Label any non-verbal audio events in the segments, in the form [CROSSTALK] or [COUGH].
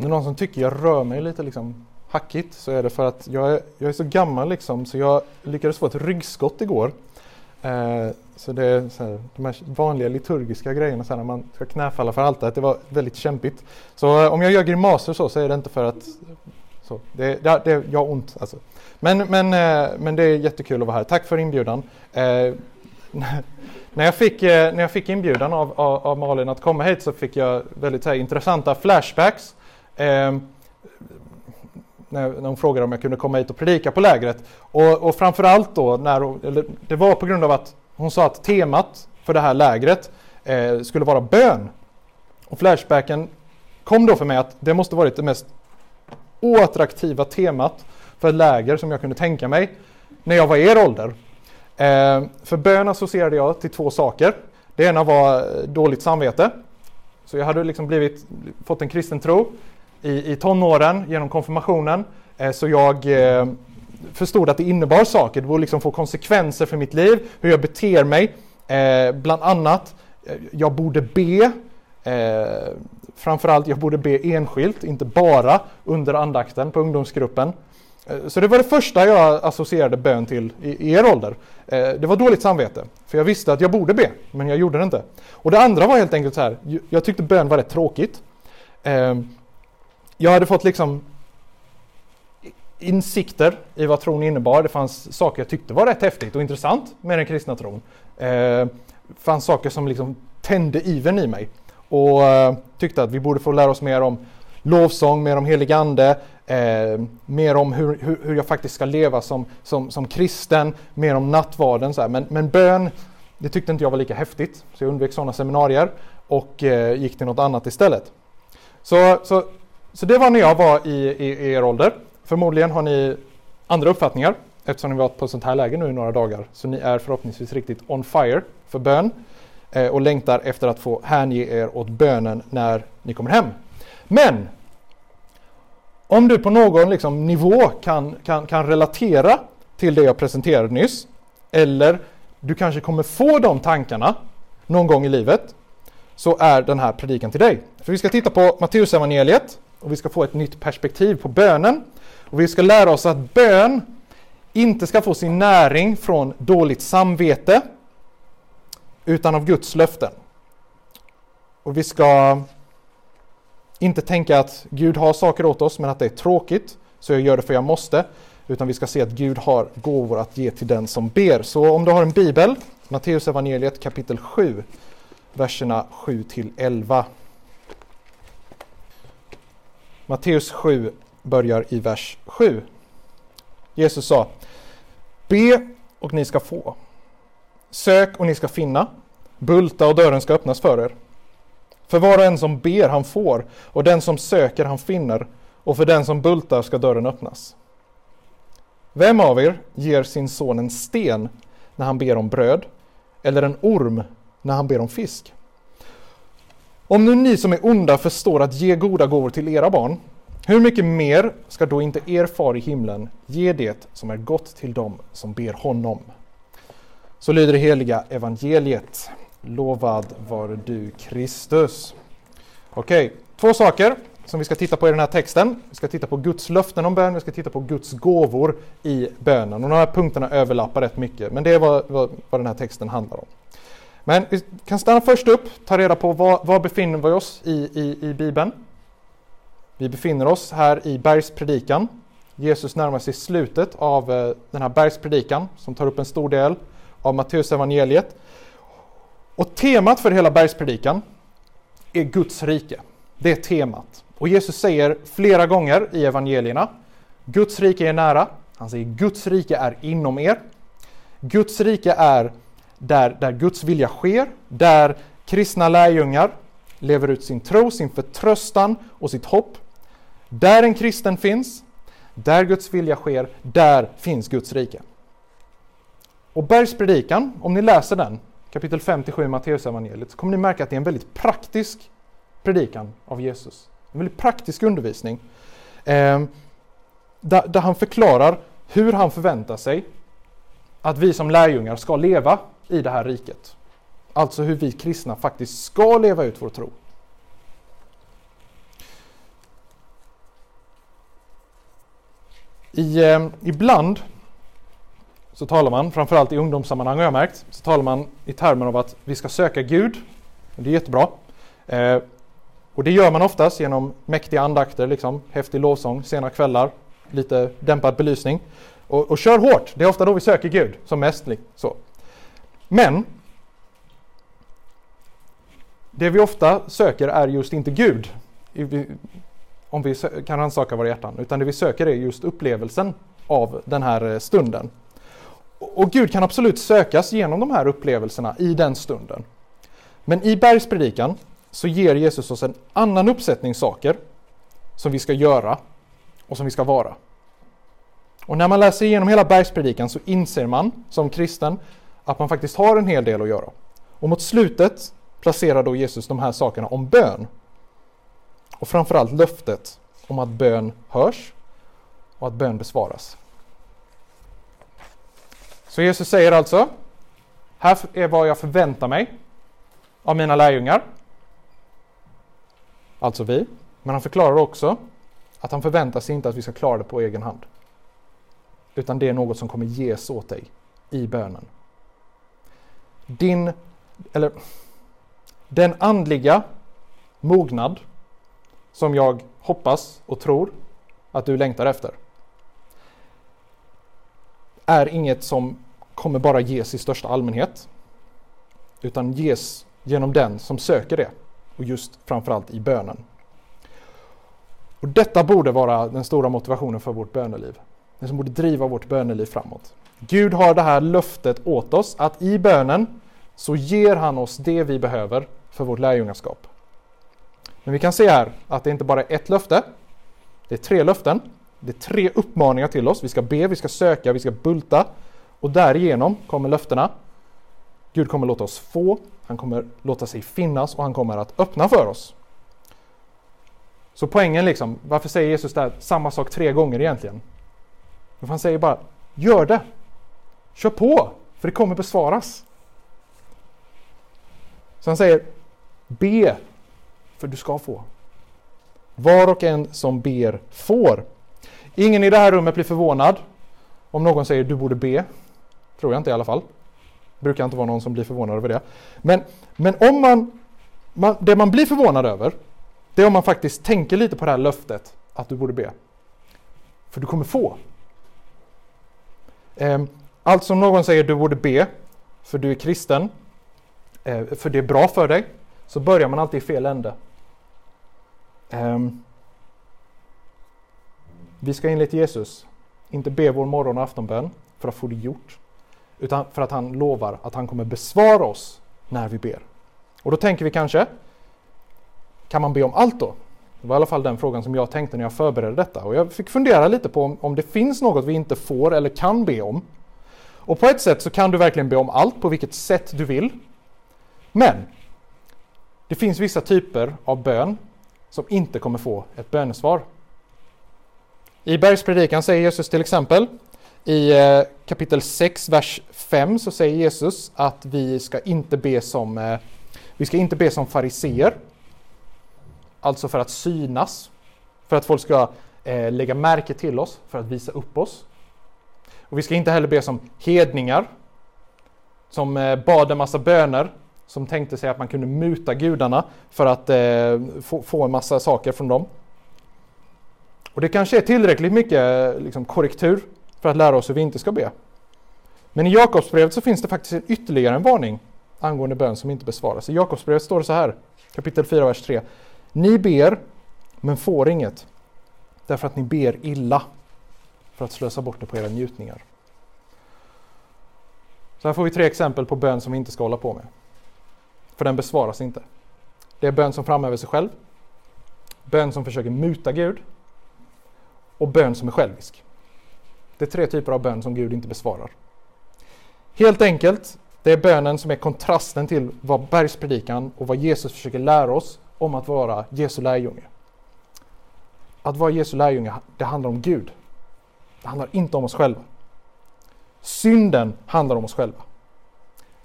Om det är någon som tycker jag rör mig lite liksom hackigt så är det för att jag är, jag är så gammal liksom så jag lyckades få ett ryggskott igår. Eh, så det är så här, de här vanliga liturgiska grejerna så här, när man ska knäfalla för altaret, det var väldigt kämpigt. Så eh, om jag gör grimaser så, så är det inte för att så, det, det, det, jag har ont alltså. Men, men, eh, men det är jättekul att vara här. Tack för inbjudan. Eh, [LAUGHS] när, jag fick, eh, när jag fick inbjudan av, av, av, Malin att komma hit så fick jag väldigt här, intressanta flashbacks. Eh, när, när hon frågade om jag kunde komma hit och predika på lägret. Och, och framförallt då, när, eller, det var på grund av att hon sa att temat för det här lägret eh, skulle vara bön. Och flashbacken kom då för mig att det måste varit det mest oattraktiva temat för ett läger som jag kunde tänka mig när jag var i er ålder. Eh, för bön associerade jag till två saker. Det ena var dåligt samvete. Så jag hade liksom blivit, fått en kristen tro i, i tonåren genom konfirmationen. Eh, så jag eh, förstod att det innebar saker, det borde liksom få konsekvenser för mitt liv, hur jag beter mig. Eh, bland annat, eh, jag borde be. Eh, framförallt, jag borde be enskilt, inte bara under andakten på ungdomsgruppen. Eh, så det var det första jag associerade bön till i, er ålder. Eh, det var dåligt samvete, för jag visste att jag borde be, men jag gjorde det inte. Och det andra var helt enkelt så här, jag tyckte bön var rätt tråkigt eh, jag hade fått liksom insikter i vad tron innebar. Det fanns saker jag tyckte var rätt häftigt och intressant med den kristna tron. Det eh, fanns saker som liksom tände iven i mig och eh, tyckte att vi borde få lära oss mer om lovsång, mer om helig ande, eh, mer om hur, hur, hur, jag faktiskt ska leva som, som, som kristen, mer om nattvarden. Så men, men bön, det tyckte inte jag var lika häftigt, så jag undvek sådana seminarier och eh, gick till något annat istället. Så, så så det var när jag var i, i, i er ålder. Förmodligen har ni andra uppfattningar eftersom ni varit på sånt här läge nu i några dagar. Så ni är förhoppningsvis riktigt on fire för bön eh, och längtar efter att få hänge er åt bönen när ni kommer hem. Men om du på någon liksom, nivå kan, kan, kan relatera till det jag presenterade nyss eller du kanske kommer få de tankarna någon gång i livet så är den här predikan till dig. För vi ska titta på Matteusevangeliet och vi ska få ett nytt perspektiv på bönen. Och vi ska lära oss att bön inte ska få sin näring från dåligt samvete utan av Guds löften. Och vi ska inte tänka att Gud har saker åt oss men att det är tråkigt så jag gör det för jag måste. Utan vi ska se att Gud har gåvor att ge till den som ber. Så om du har en bibel, Matteus evangeliet kapitel 7, verserna 7 till 11. Matteus 7 börjar i vers 7. Jesus sa Be och ni ska få. Sök och ni ska finna. Bulta och dörren ska öppnas för er. För var och en som ber han får och den som söker han finner och för den som bultar ska dörren öppnas. Vem av er ger sin son en sten när han ber om bröd eller en orm när han ber om fisk? Om nu ni som är onda förstår att ge goda gåvor till era barn, hur mycket mer ska då inte er far i himlen ge det som är gott till dem som ber honom? Så lyder det heliga evangeliet. Lovad vare du Kristus. Okej, okay, två saker som vi ska titta på i den här texten. Vi ska titta på Guds löften om bön, vi ska titta på Guds gåvor i bönen. Och de här punkterna överlappar rätt mycket, men det är vad, vad, vad den här texten handlar om. Men vi kan stanna först upp, ta reda på var, var befinner vi oss i, i, i Bibeln. Vi befinner oss här i bergspredikan. Jesus närmar sig slutet av eh, den här bergspredikan som tar upp en stor del av Matteus evangeliet. Och temat för hela bergspredikan är Guds rike. Det är temat. Och Jesus säger flera gånger i evangelierna Guds rike är nära. Han säger Guds rike är inom er. Guds rike är där, där Guds vilja sker, där kristna lärjungar lever ut sin tro, sin förtröstan och sitt hopp. Där en kristen finns, där Guds vilja sker, där finns Guds rike. Och Bergspredikan, om ni läser den, kapitel 57 i Matteusevangeliet, så kommer ni märka att det är en väldigt praktisk predikan av Jesus. En väldigt praktisk undervisning. Eh, där, där han förklarar hur han förväntar sig att vi som lärjungar ska leva i det här riket. Alltså hur vi kristna faktiskt ska leva ut vår tro. I, eh, ibland så talar man, framförallt i ungdomssammanhang har jag märkt, så talar man i termer av att vi ska söka Gud. Det är jättebra. Eh, och det gör man oftast genom mäktiga andakter, liksom, häftig lovsång, sena kvällar, lite dämpad belysning. Och, och kör hårt, det är ofta då vi söker Gud som mest. Liksom så. Men det vi ofta söker är just inte Gud, om vi kan rannsaka våra hjärtan, utan det vi söker är just upplevelsen av den här eh, stunden. Och Gud kan absolut sökas genom de här upplevelserna i den stunden. Men i bergspredikan så ger Jesus oss en annan uppsättning saker som vi ska göra och som vi ska vara. Och när man läser igenom hela bergspredikan så inser man som kristen att man faktiskt har en hel del att göra. Och mot slutet placerar då Jesus de här sakerna om bön. Och framförallt löftet om att bön hörs och att bön besvaras. Så Jesus säger alltså, här är vad jag förväntar mig av mina lärjungar. Alltså vi. Men han förklarar också att han förväntar sig inte att vi ska klara det på egen hand. Utan det är något som kommer ges åt dig i bönen. Din, eller den andliga mognad som jag hoppas och tror att du längtar efter är inget som kommer bara ges i största allmänhet utan ges genom den som söker det och just framförallt i bönen. Och Detta borde vara den stora motivationen för vårt böneliv. Det som borde driva vårt böneliv framåt. Gud har det här löftet åt oss att i bönen så ger han oss det vi behöver för vårt lärjungaskap. Men vi kan se här att det inte bara är ett löfte. Det är tre löften. Det är tre uppmaningar till oss. Vi ska be, vi ska söka, vi ska bulta. Och därigenom kommer löftena. Gud kommer låta oss få, han kommer låta sig finnas och han kommer att öppna för oss. Så poängen liksom, varför säger Jesus där samma sak tre gånger egentligen? För han säger bara, gör det! Kör på! För det kommer besvaras. Så han säger, be, för du ska få. Var och en som ber får. Ingen i det här rummet blir förvånad om någon säger du borde be. Tror jag inte i alla fall. Brukar inte vara någon som blir förvånad över det. Men, men om man, man, det man blir förvånad över, det är om man faktiskt tänker lite på det här löftet att du borde be. För du kommer få. Ehm, alltså om någon säger du borde be, för du är kristen, eh, för det är bra för dig, så börjar man alltid i fel ände. Ehm, vi ska enligt Jesus inte be vår morgon och aftonbön för att få det gjort, utan för att han lovar att han kommer besvara oss när vi ber. Och då tänker vi kanske, kan man be om allt då? Det var i alla fall den frågan som jag tänkte när jag förberedde detta. Och jag fick fundera lite på om, om det finns något vi inte får eller kan be om. Och på ett sätt så kan du verkligen be om allt på vilket sätt du vill. Men det finns vissa typer av bön som inte kommer få ett bönesvar. I bergspredikan säger Jesus till exempel i eh, kapitel 6, vers 5 så säger Jesus att vi ska inte be som, eh, vi ska inte be som fariseer. Alltså för att synas, för att folk ska eh, lägga märke till oss, för att visa upp oss. Och vi ska inte heller be som hedningar, som eh, bad en massa böner, som tänkte sig att man kunde muta gudarna för att eh, få en massa saker från dem. Och det kanske är tillräckligt mycket eh, liksom, korrektur för att lära oss hur vi inte ska be. Men i Jakobsbrevet så finns det faktiskt en ytterligare en varning angående bön som inte besvaras. I Jakobsbrevet står det så här, kapitel 4, vers 3. Ni ber, men får inget, därför att ni ber illa, för att slösa bort det på era njutningar. Så här får vi tre exempel på bön som vi inte ska hålla på med. För den besvaras inte. Det är bön som framhäver sig själv, bön som försöker muta Gud och bön som är självisk. Det är tre typer av bön som Gud inte besvarar. Helt enkelt, det är bönen som är kontrasten till vad bergspredikan och vad Jesus försöker lära oss om att vara Jesu lärjunge. Att vara Jesu lärjunge, det handlar om Gud. Det handlar inte om oss själva. Synden handlar om oss själva.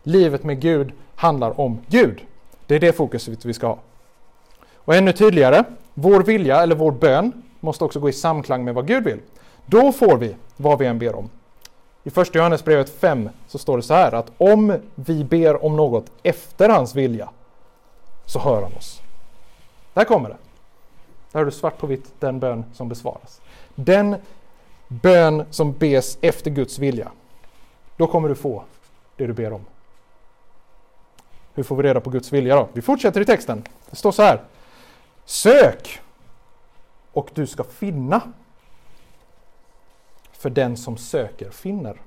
Livet med Gud handlar om Gud. Det är det fokuset vi ska ha. Och ännu tydligare, vår vilja eller vår bön måste också gå i samklang med vad Gud vill. Då får vi vad vi än ber om. I första Johannesbrevet 5 så står det så här att om vi ber om något efter hans vilja så hör han oss. Där kommer det. Där har du svart på vitt den bön som besvaras. Den bön som bes efter Guds vilja. Då kommer du få det du ber om. Hur får vi reda på Guds vilja då? Vi fortsätter i texten. Det står så här. Sök och du ska finna. För den som söker finner.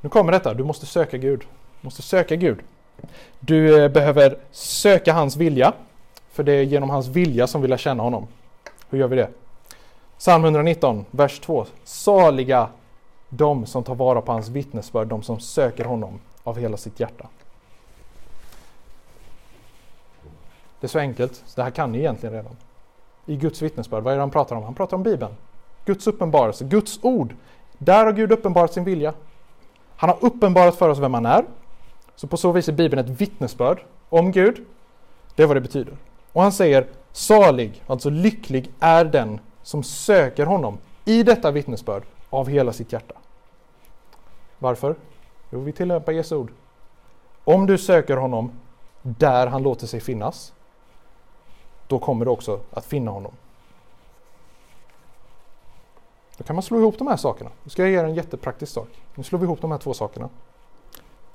Nu kommer detta, du måste söka Gud. Du måste söka Gud. Du eh, behöver söka hans vilja. För det är genom hans vilja som vi lär känna honom. Hur gör vi det? Psalm 119, vers 2. Saliga de som tar vara på hans vittnesbörd, de som söker honom av hela sitt hjärta. Det är så enkelt, så det här kan ni egentligen redan. I Guds vittnesbörd, vad är det han pratar om? Han pratar om Bibeln. Guds uppenbarelse, Guds ord. Där har Gud uppenbarat sin vilja. Han har uppenbarat för oss vem han är. Så på så vis är Bibeln ett vittnesbörd om Gud. Det är vad det betyder. Och han säger salig, alltså lycklig är den som söker honom i detta vittnesbörd av hela sitt hjärta. Varför? Jo, vi tillämpar Jesu ord. Om du söker honom där han låter sig finnas, då kommer du också att finna honom. Då kan man slå ihop de här sakerna. Nu ska jag ge er en jättepraktisk sak. Nu slår vi ihop de här två sakerna.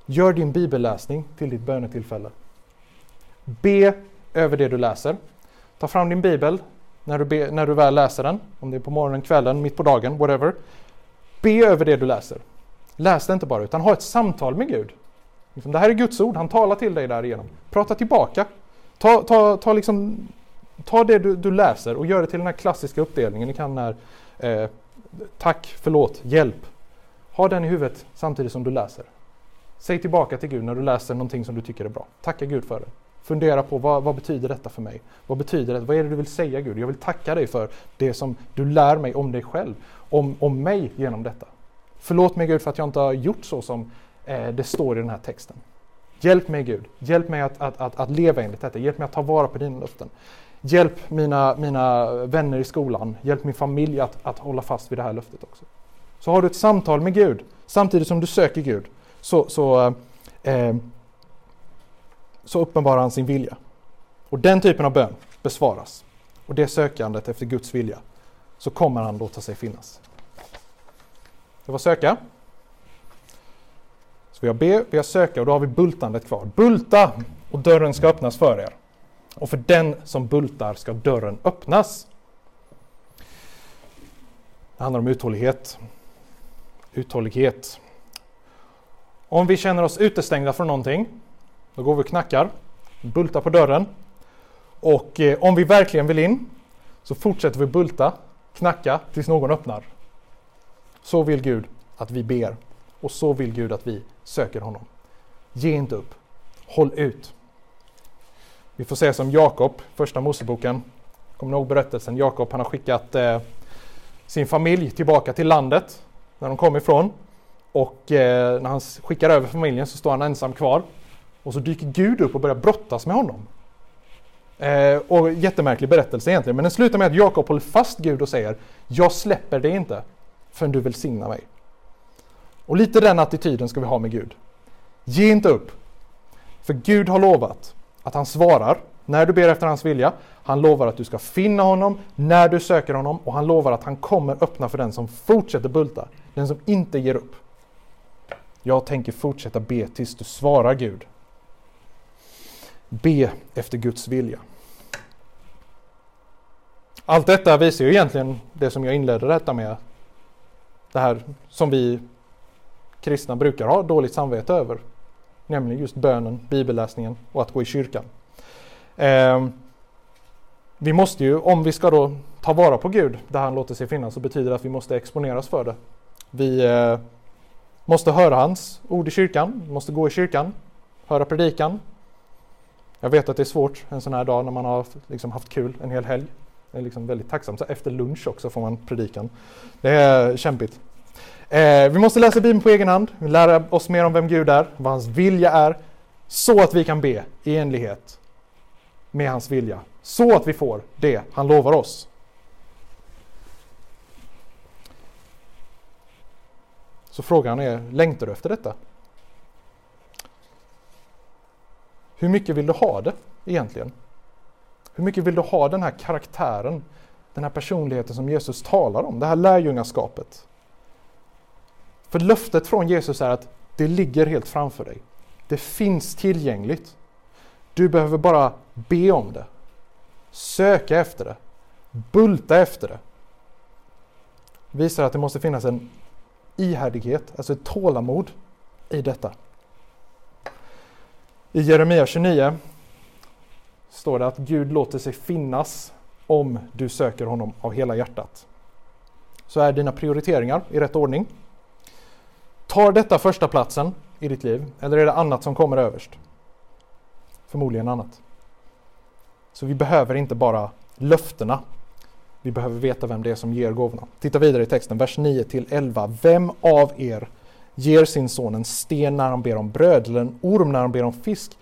Gör din bibelläsning till ditt bönetillfälle. Be över det du läser. Ta fram din bibel när du, be, när du väl läser den, om det är på morgonen, kvällen, mitt på dagen, whatever. Be över det du läser. Läs det inte bara, utan ha ett samtal med Gud. Liksom, det här är Guds ord, han talar till dig därigenom. Prata tillbaka. Ta, ta, ta, liksom, ta det du, du läser och gör det till den här klassiska uppdelningen. Ni kan när eh, tack, förlåt, hjälp. Ha den i huvudet samtidigt som du läser. Säg tillbaka till Gud när du läser någonting som du tycker är bra. Tacka Gud för det. Fundera på vad, vad, betyder detta för mig? Vad betyder det? Vad är det du vill säga Gud? Jag vill tacka dig för det som du lär mig om dig själv, om, om mig genom detta. Förlåt mig Gud för att jag inte har gjort så som eh, det står i den här texten. Hjälp mig Gud, hjälp mig att, att, att, att, leva enligt detta, hjälp mig att ta vara på dina löften. Hjälp mina, mina vänner i skolan, hjälp min familj att, att hålla fast vid det här löftet också. Så har du ett samtal med Gud samtidigt som du söker Gud så, så eh, så uppenbarar han sin vilja. Och den typen av bön besvaras. Och det sökandet efter Guds vilja så kommer han låta sig finnas. Det var söka. Så vi har be, vi har söka och då har vi bultandet kvar. Bulta och dörren ska öppnas för er. Och för den som bultar ska dörren öppnas. Det handlar om uthållighet. Uthållighet. Om vi känner oss utestängda från någonting då går vi och knackar, bultar på dörren. Och eh, om vi verkligen vill in så fortsätter vi bulta, knacka tills någon öppnar. Så vill Gud att vi ber och så vill Gud att vi söker honom. Ge inte upp. Håll ut. Vi får se som Jakob, första Moseboken. Kommer ni ihåg berättelsen? Jakob han har skickat eh, sin familj tillbaka till landet när de kom ifrån. Och eh, när han skickar över familjen så står han ensam kvar. Och så dyker Gud upp och börjar brottas med honom. Eh, och jättemärklig berättelse egentligen, men den slutar med att Jakob håller fast Gud och säger Jag släpper dig inte förrän du välsignar mig. Och lite den attityden ska vi ha med Gud. Ge inte upp. För Gud har lovat att han svarar när du ber efter hans vilja. Han lovar att du ska finna honom när du söker honom och han lovar att han kommer öppna för den som fortsätter bulta, den som inte ger upp. Jag tänker fortsätta be tills du svarar Gud. Be efter Guds vilja. Allt detta visar ju egentligen det som jag inledde detta med. Det här som vi kristna brukar ha dåligt samvete över. Nämligen just bönen, bibelläsningen och att gå i kyrkan. Eh, vi måste ju, om vi ska då ta vara på Gud där han låter sig finnas, så betyder det att vi måste exponeras för det. Vi eh, måste höra hans ord i kyrkan, måste gå i kyrkan, höra predikan, jag vet att det är svårt en sån här dag när man har liksom haft kul en hel helg. Det är liksom väldigt tacksamt. Så efter lunch också får man predikan. Det är kämpigt. Eh, vi måste läsa Bibeln på egen hand, lära oss mer om vem Gud är, vad hans vilja är, så att vi kan be i enlighet med hans vilja. Så att vi får det han lovar oss. Så frågan är, längtar du efter detta? Hur mycket vill du ha det egentligen? Hur mycket vill du ha den här karaktären, den här personligheten som Jesus talar om, det här lärjungaskapet? För löftet från Jesus är att det ligger helt framför dig. Det finns tillgängligt. Du behöver bara be om det. Söka efter det. Bulta efter det. Visar att det måste finnas en ihärdighet, alltså ett tålamod i detta. I Jeremia 29 står det att Gud låter sig finnas om du söker honom av hela hjärtat. Så är dina prioriteringar i rätt ordning. Tar detta första platsen i ditt liv eller är det annat som kommer överst? Förmodligen annat. Så vi behöver inte bara löftena. Vi behöver veta vem det är som ger gåvorna. Titta vidare i texten, vers 9 till 11. Vem av er ger sin son en sten när han ber om bröd eller en orm när han ber om fisk?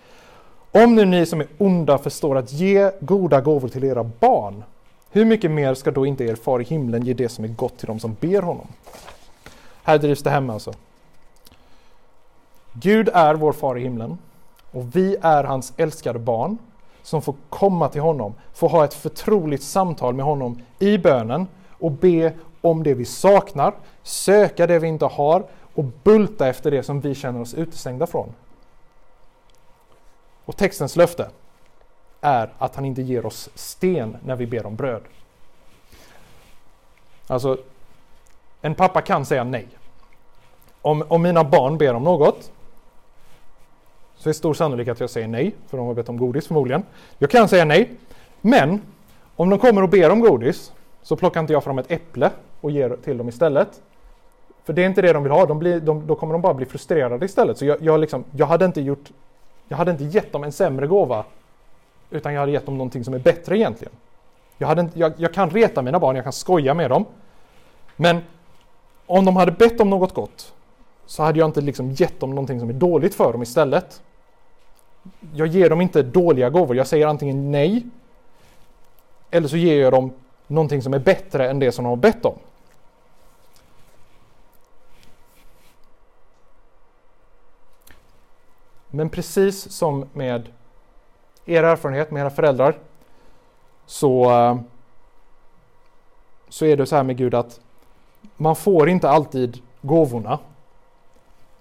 Om nu ni som är onda förstår att ge goda gåvor till era barn, hur mycket mer ska då inte er far i himlen ge det som är gott till dem som ber honom? Här drivs det hem alltså. Gud är vår far i himlen och vi är hans älskade barn som får komma till honom, får ha ett förtroligt samtal med honom i bönen och be om det vi saknar, söka det vi inte har och bulta efter det som vi känner oss utestängda från. Och textens löfte är att han inte ger oss sten när vi ber om bröd. Alltså, en pappa kan säga nej. Om, om mina barn ber om något så är det stor sannolikhet att jag säger nej, för de har bett om godis förmodligen. Jag kan säga nej, men om de kommer och ber om godis så plockar inte jag fram ett äpple och ger till dem istället. För det är inte det de vill ha, de blir, de, då kommer de bara bli frustrerade istället. Så jag, jag, liksom, jag, hade inte gjort, jag hade inte gett dem en sämre gåva, utan jag hade gett dem någonting som är bättre egentligen. Jag, hade inte, jag, jag kan reta mina barn, jag kan skoja med dem. Men om de hade bett om något gott så hade jag inte liksom gett dem någonting som är dåligt för dem istället jag ger dem inte dåliga gåvor. Jag säger antingen nej eller så ger jag dem någonting som är bättre än det som de har bett om. Men precis som med er erfarenhet med era föräldrar så, eh, så är det så här med Gud att man får inte alltid gåvorna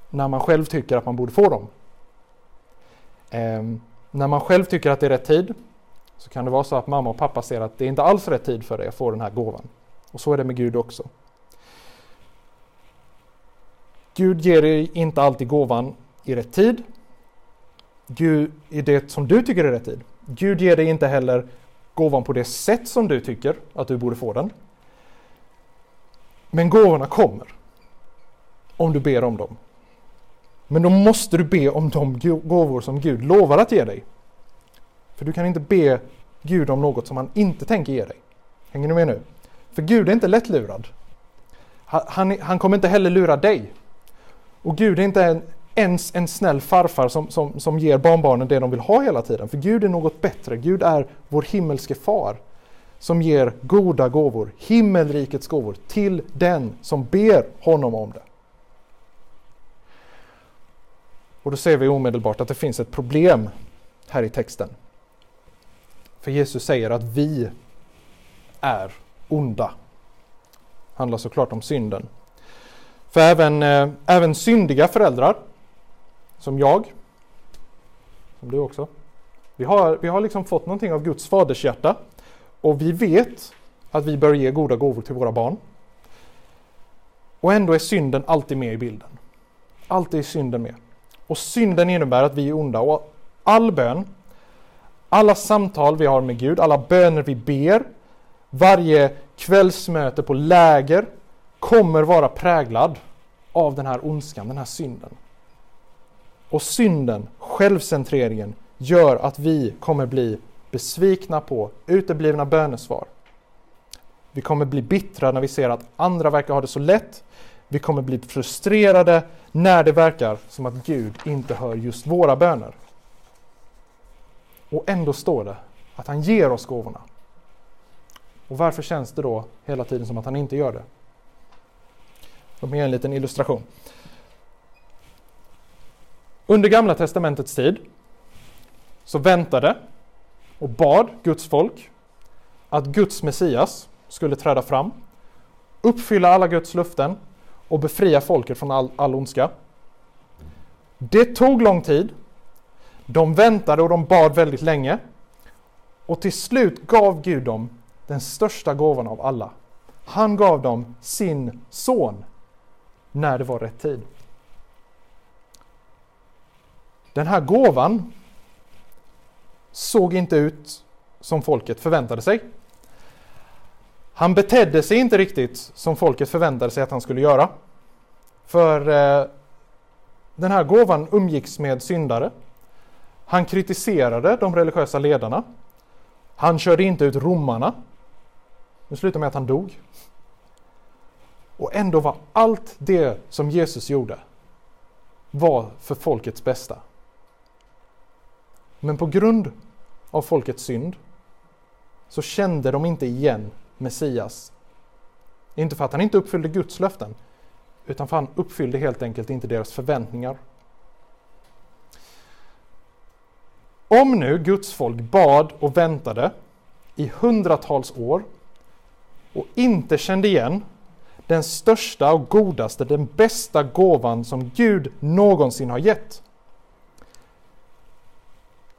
när man själv tycker att man borde få dem. Eh, när man själv tycker att det är rätt tid så kan det vara så att mamma och pappa ser att det inte alls är rätt tid för dig att få den här gåvan. Och så är det med Gud också. Gud ger dig inte alltid gåvan i rätt tid. Gud, i det som du tycker är rätt tid. Gud ger dig inte heller gåvan på det sätt som du tycker att du borde få den. Men gåvorna kommer. Om du ber om dem. Men då måste du be om de gåvor som Gud lovar att ge dig. För du kan inte be Gud om något som han inte tänker ge dig. Hänger du med nu? För Gud är inte lättlurad. Han, han kommer inte heller lura dig. Och Gud är inte en, ens en snäll farfar som, som, som ger barnbarnen det de vill ha hela tiden. För Gud är något bättre. Gud är vår himmelske far som ger goda gåvor, himmelrikets gåvor, till den som ber honom om det. Och då ser vi omedelbart att det finns ett problem här i texten. För Jesus säger att vi är onda. Det handlar såklart om synden. För även, eh, även syndiga föräldrar, som jag, som du också, vi har, vi har liksom fått någonting av Guds fadershjärta och vi vet att vi bör ge goda gåvor till våra barn. Och ändå är synden alltid med i bilden. Alltid är synden med. Och synden innebär att vi är onda. Och all bön, alla samtal vi har med Gud, alla böner vi ber, varje kvällsmöte på läger kommer vara präglad av den här ondskan, den här synden. Och synden, självcentreringen, gör att vi kommer bli besvikna på uteblivna bönesvar. Vi kommer bli bittra när vi ser att andra verkar ha det så lätt. Vi kommer bli frustrerade när det verkar som att Gud inte hör just våra böner. Och ändå står det att han ger oss gåvorna. Och varför känns det då hela tiden som att han inte gör det? Låt mig ge en liten illustration. Under Gamla Testamentets tid så väntade och bad Guds folk att Guds Messias skulle träda fram, uppfylla alla Guds löften och befria folket från all, all ondska. Det tog lång tid. De väntade och de bad väldigt länge. Och till slut gav Gud dem den största gåvan av alla. Han gav dem sin son när det var rätt tid. Den här gåvan såg inte ut som folket förväntade sig. Han betedde sig inte riktigt som folket förväntade sig att han skulle göra. För eh, den här gåvan umgicks med syndare. Han kritiserade de religiösa ledarna. Han körde inte ut romarna. Det slutade med att han dog. Och ändå var allt det som Jesus gjorde var för folkets bästa. Men på grund av folkets synd så kände de inte igen Messias. Inte för att han inte uppfyllde Guds löften, utan för att han uppfyllde helt enkelt inte deras förväntningar. Om nu Guds folk bad och väntade i hundratals år och inte kände igen den största och godaste, den bästa gåvan som Gud någonsin har gett.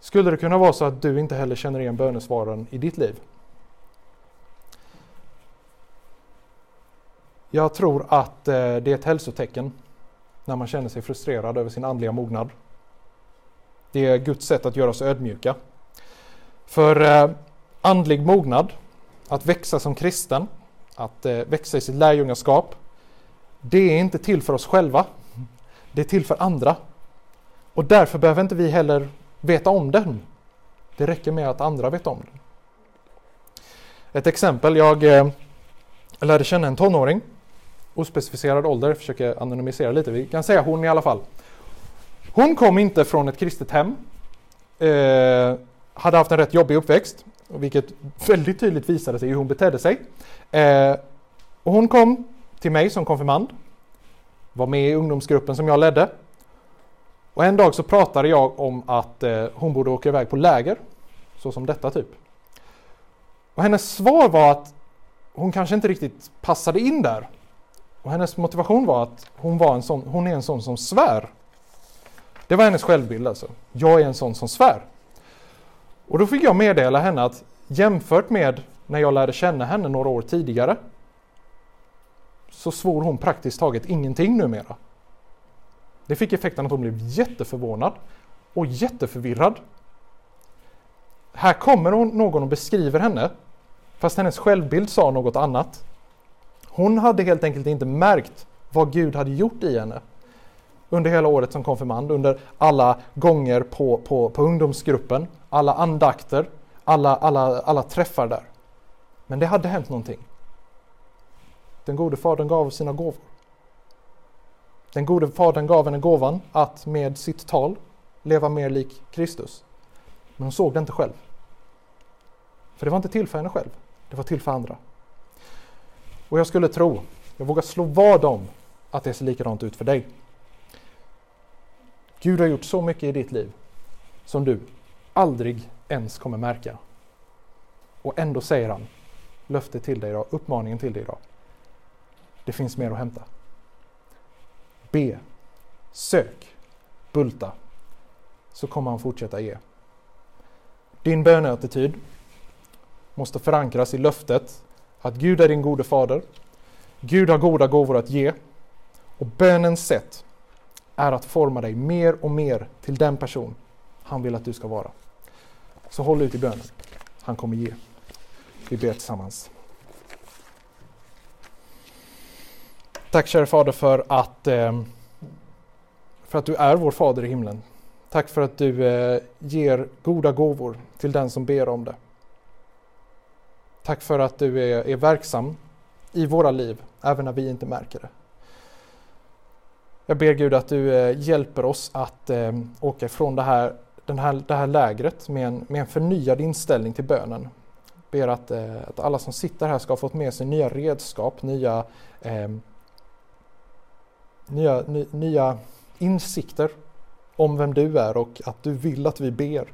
Skulle det kunna vara så att du inte heller känner igen bönesvaren i ditt liv? Jag tror att eh, det är ett hälsotecken när man känner sig frustrerad över sin andliga mognad. Det är Guds sätt att göra oss ödmjuka. För eh, andlig mognad, att växa som kristen, att eh, växa i sitt lärjungaskap, det är inte till för oss själva. Det är till för andra. Och därför behöver inte vi heller veta om den. Det räcker med att andra vet om den. Ett exempel, jag eh, lärde känna en tonåring ospecificerad ålder, försöker anonymisera lite, vi kan säga hon i alla fall. Hon kom inte från ett kristet hem, eh, hade haft en rätt jobbig uppväxt, vilket väldigt tydligt visade sig hur hon betedde sig. Eh, och hon kom till mig som konfirmand, var med i ungdomsgruppen som jag ledde. Och en dag så pratade jag om att eh, hon borde åka iväg på läger, så som detta typ. Och hennes svar var att hon kanske inte riktigt passade in där. Och hennes motivation var att hon, var en sån, hon är en sån som svär. Det var hennes självbild alltså. Jag är en sån som svär. Och då fick jag meddela henne att jämfört med när jag lärde känna henne några år tidigare så svor hon praktiskt taget ingenting numera. Det fick effekten att hon blev jätteförvånad och jätteförvirrad. Här kommer någon och beskriver henne fast hennes självbild sa något annat. Hon hade helt enkelt inte märkt vad Gud hade gjort i henne under hela året som konfirmand, under alla gånger på, på, på ungdomsgruppen, alla andakter, alla, alla, alla träffar där. Men det hade hänt någonting. Den gode fadern gav sina gåvor. Den gode fadern gav henne gåvan att med sitt tal leva mer lik Kristus. Men hon såg det inte själv. För det var inte till för henne själv, det var till för andra. Och jag skulle tro, jag vågar slå vad om, att det ser likadant ut för dig. Gud har gjort så mycket i ditt liv som du aldrig ens kommer märka. Och ändå säger han löftet till dig idag, uppmaningen till dig idag. Det finns mer att hämta. Be, sök, bulta, så kommer han fortsätta ge. Din böneattityd måste förankras i löftet att Gud är din gode fader. Gud har goda gåvor att ge. Och bönens sätt är att forma dig mer och mer till den person han vill att du ska vara. Så håll ut i bönen. Han kommer ge. Vi ber tillsammans. Tack kära Fader för att, eh, för att du är vår Fader i himlen. Tack för att du eh, ger goda gåvor till den som ber om det. Tack för att du är, är verksam i våra liv, även när vi inte märker det. Jag ber Gud att du eh, hjälper oss att åka ifrån det här, den här, det här lägret med en, med en förnyad inställning till bönen. Jag ber att, att alla som sitter här ska ha fått med sig nya redskap, nya, eh, nya, ny, nya insikter om vem du är och att du vill att vi ber.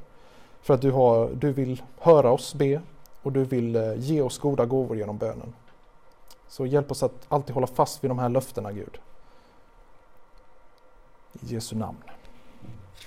För att du, har, du vill höra oss be och du vill eh, ge oss goda gåvor genom bönen. Så hjälp oss att alltid hålla fast vid de här löftena Gud. I Jesu namn.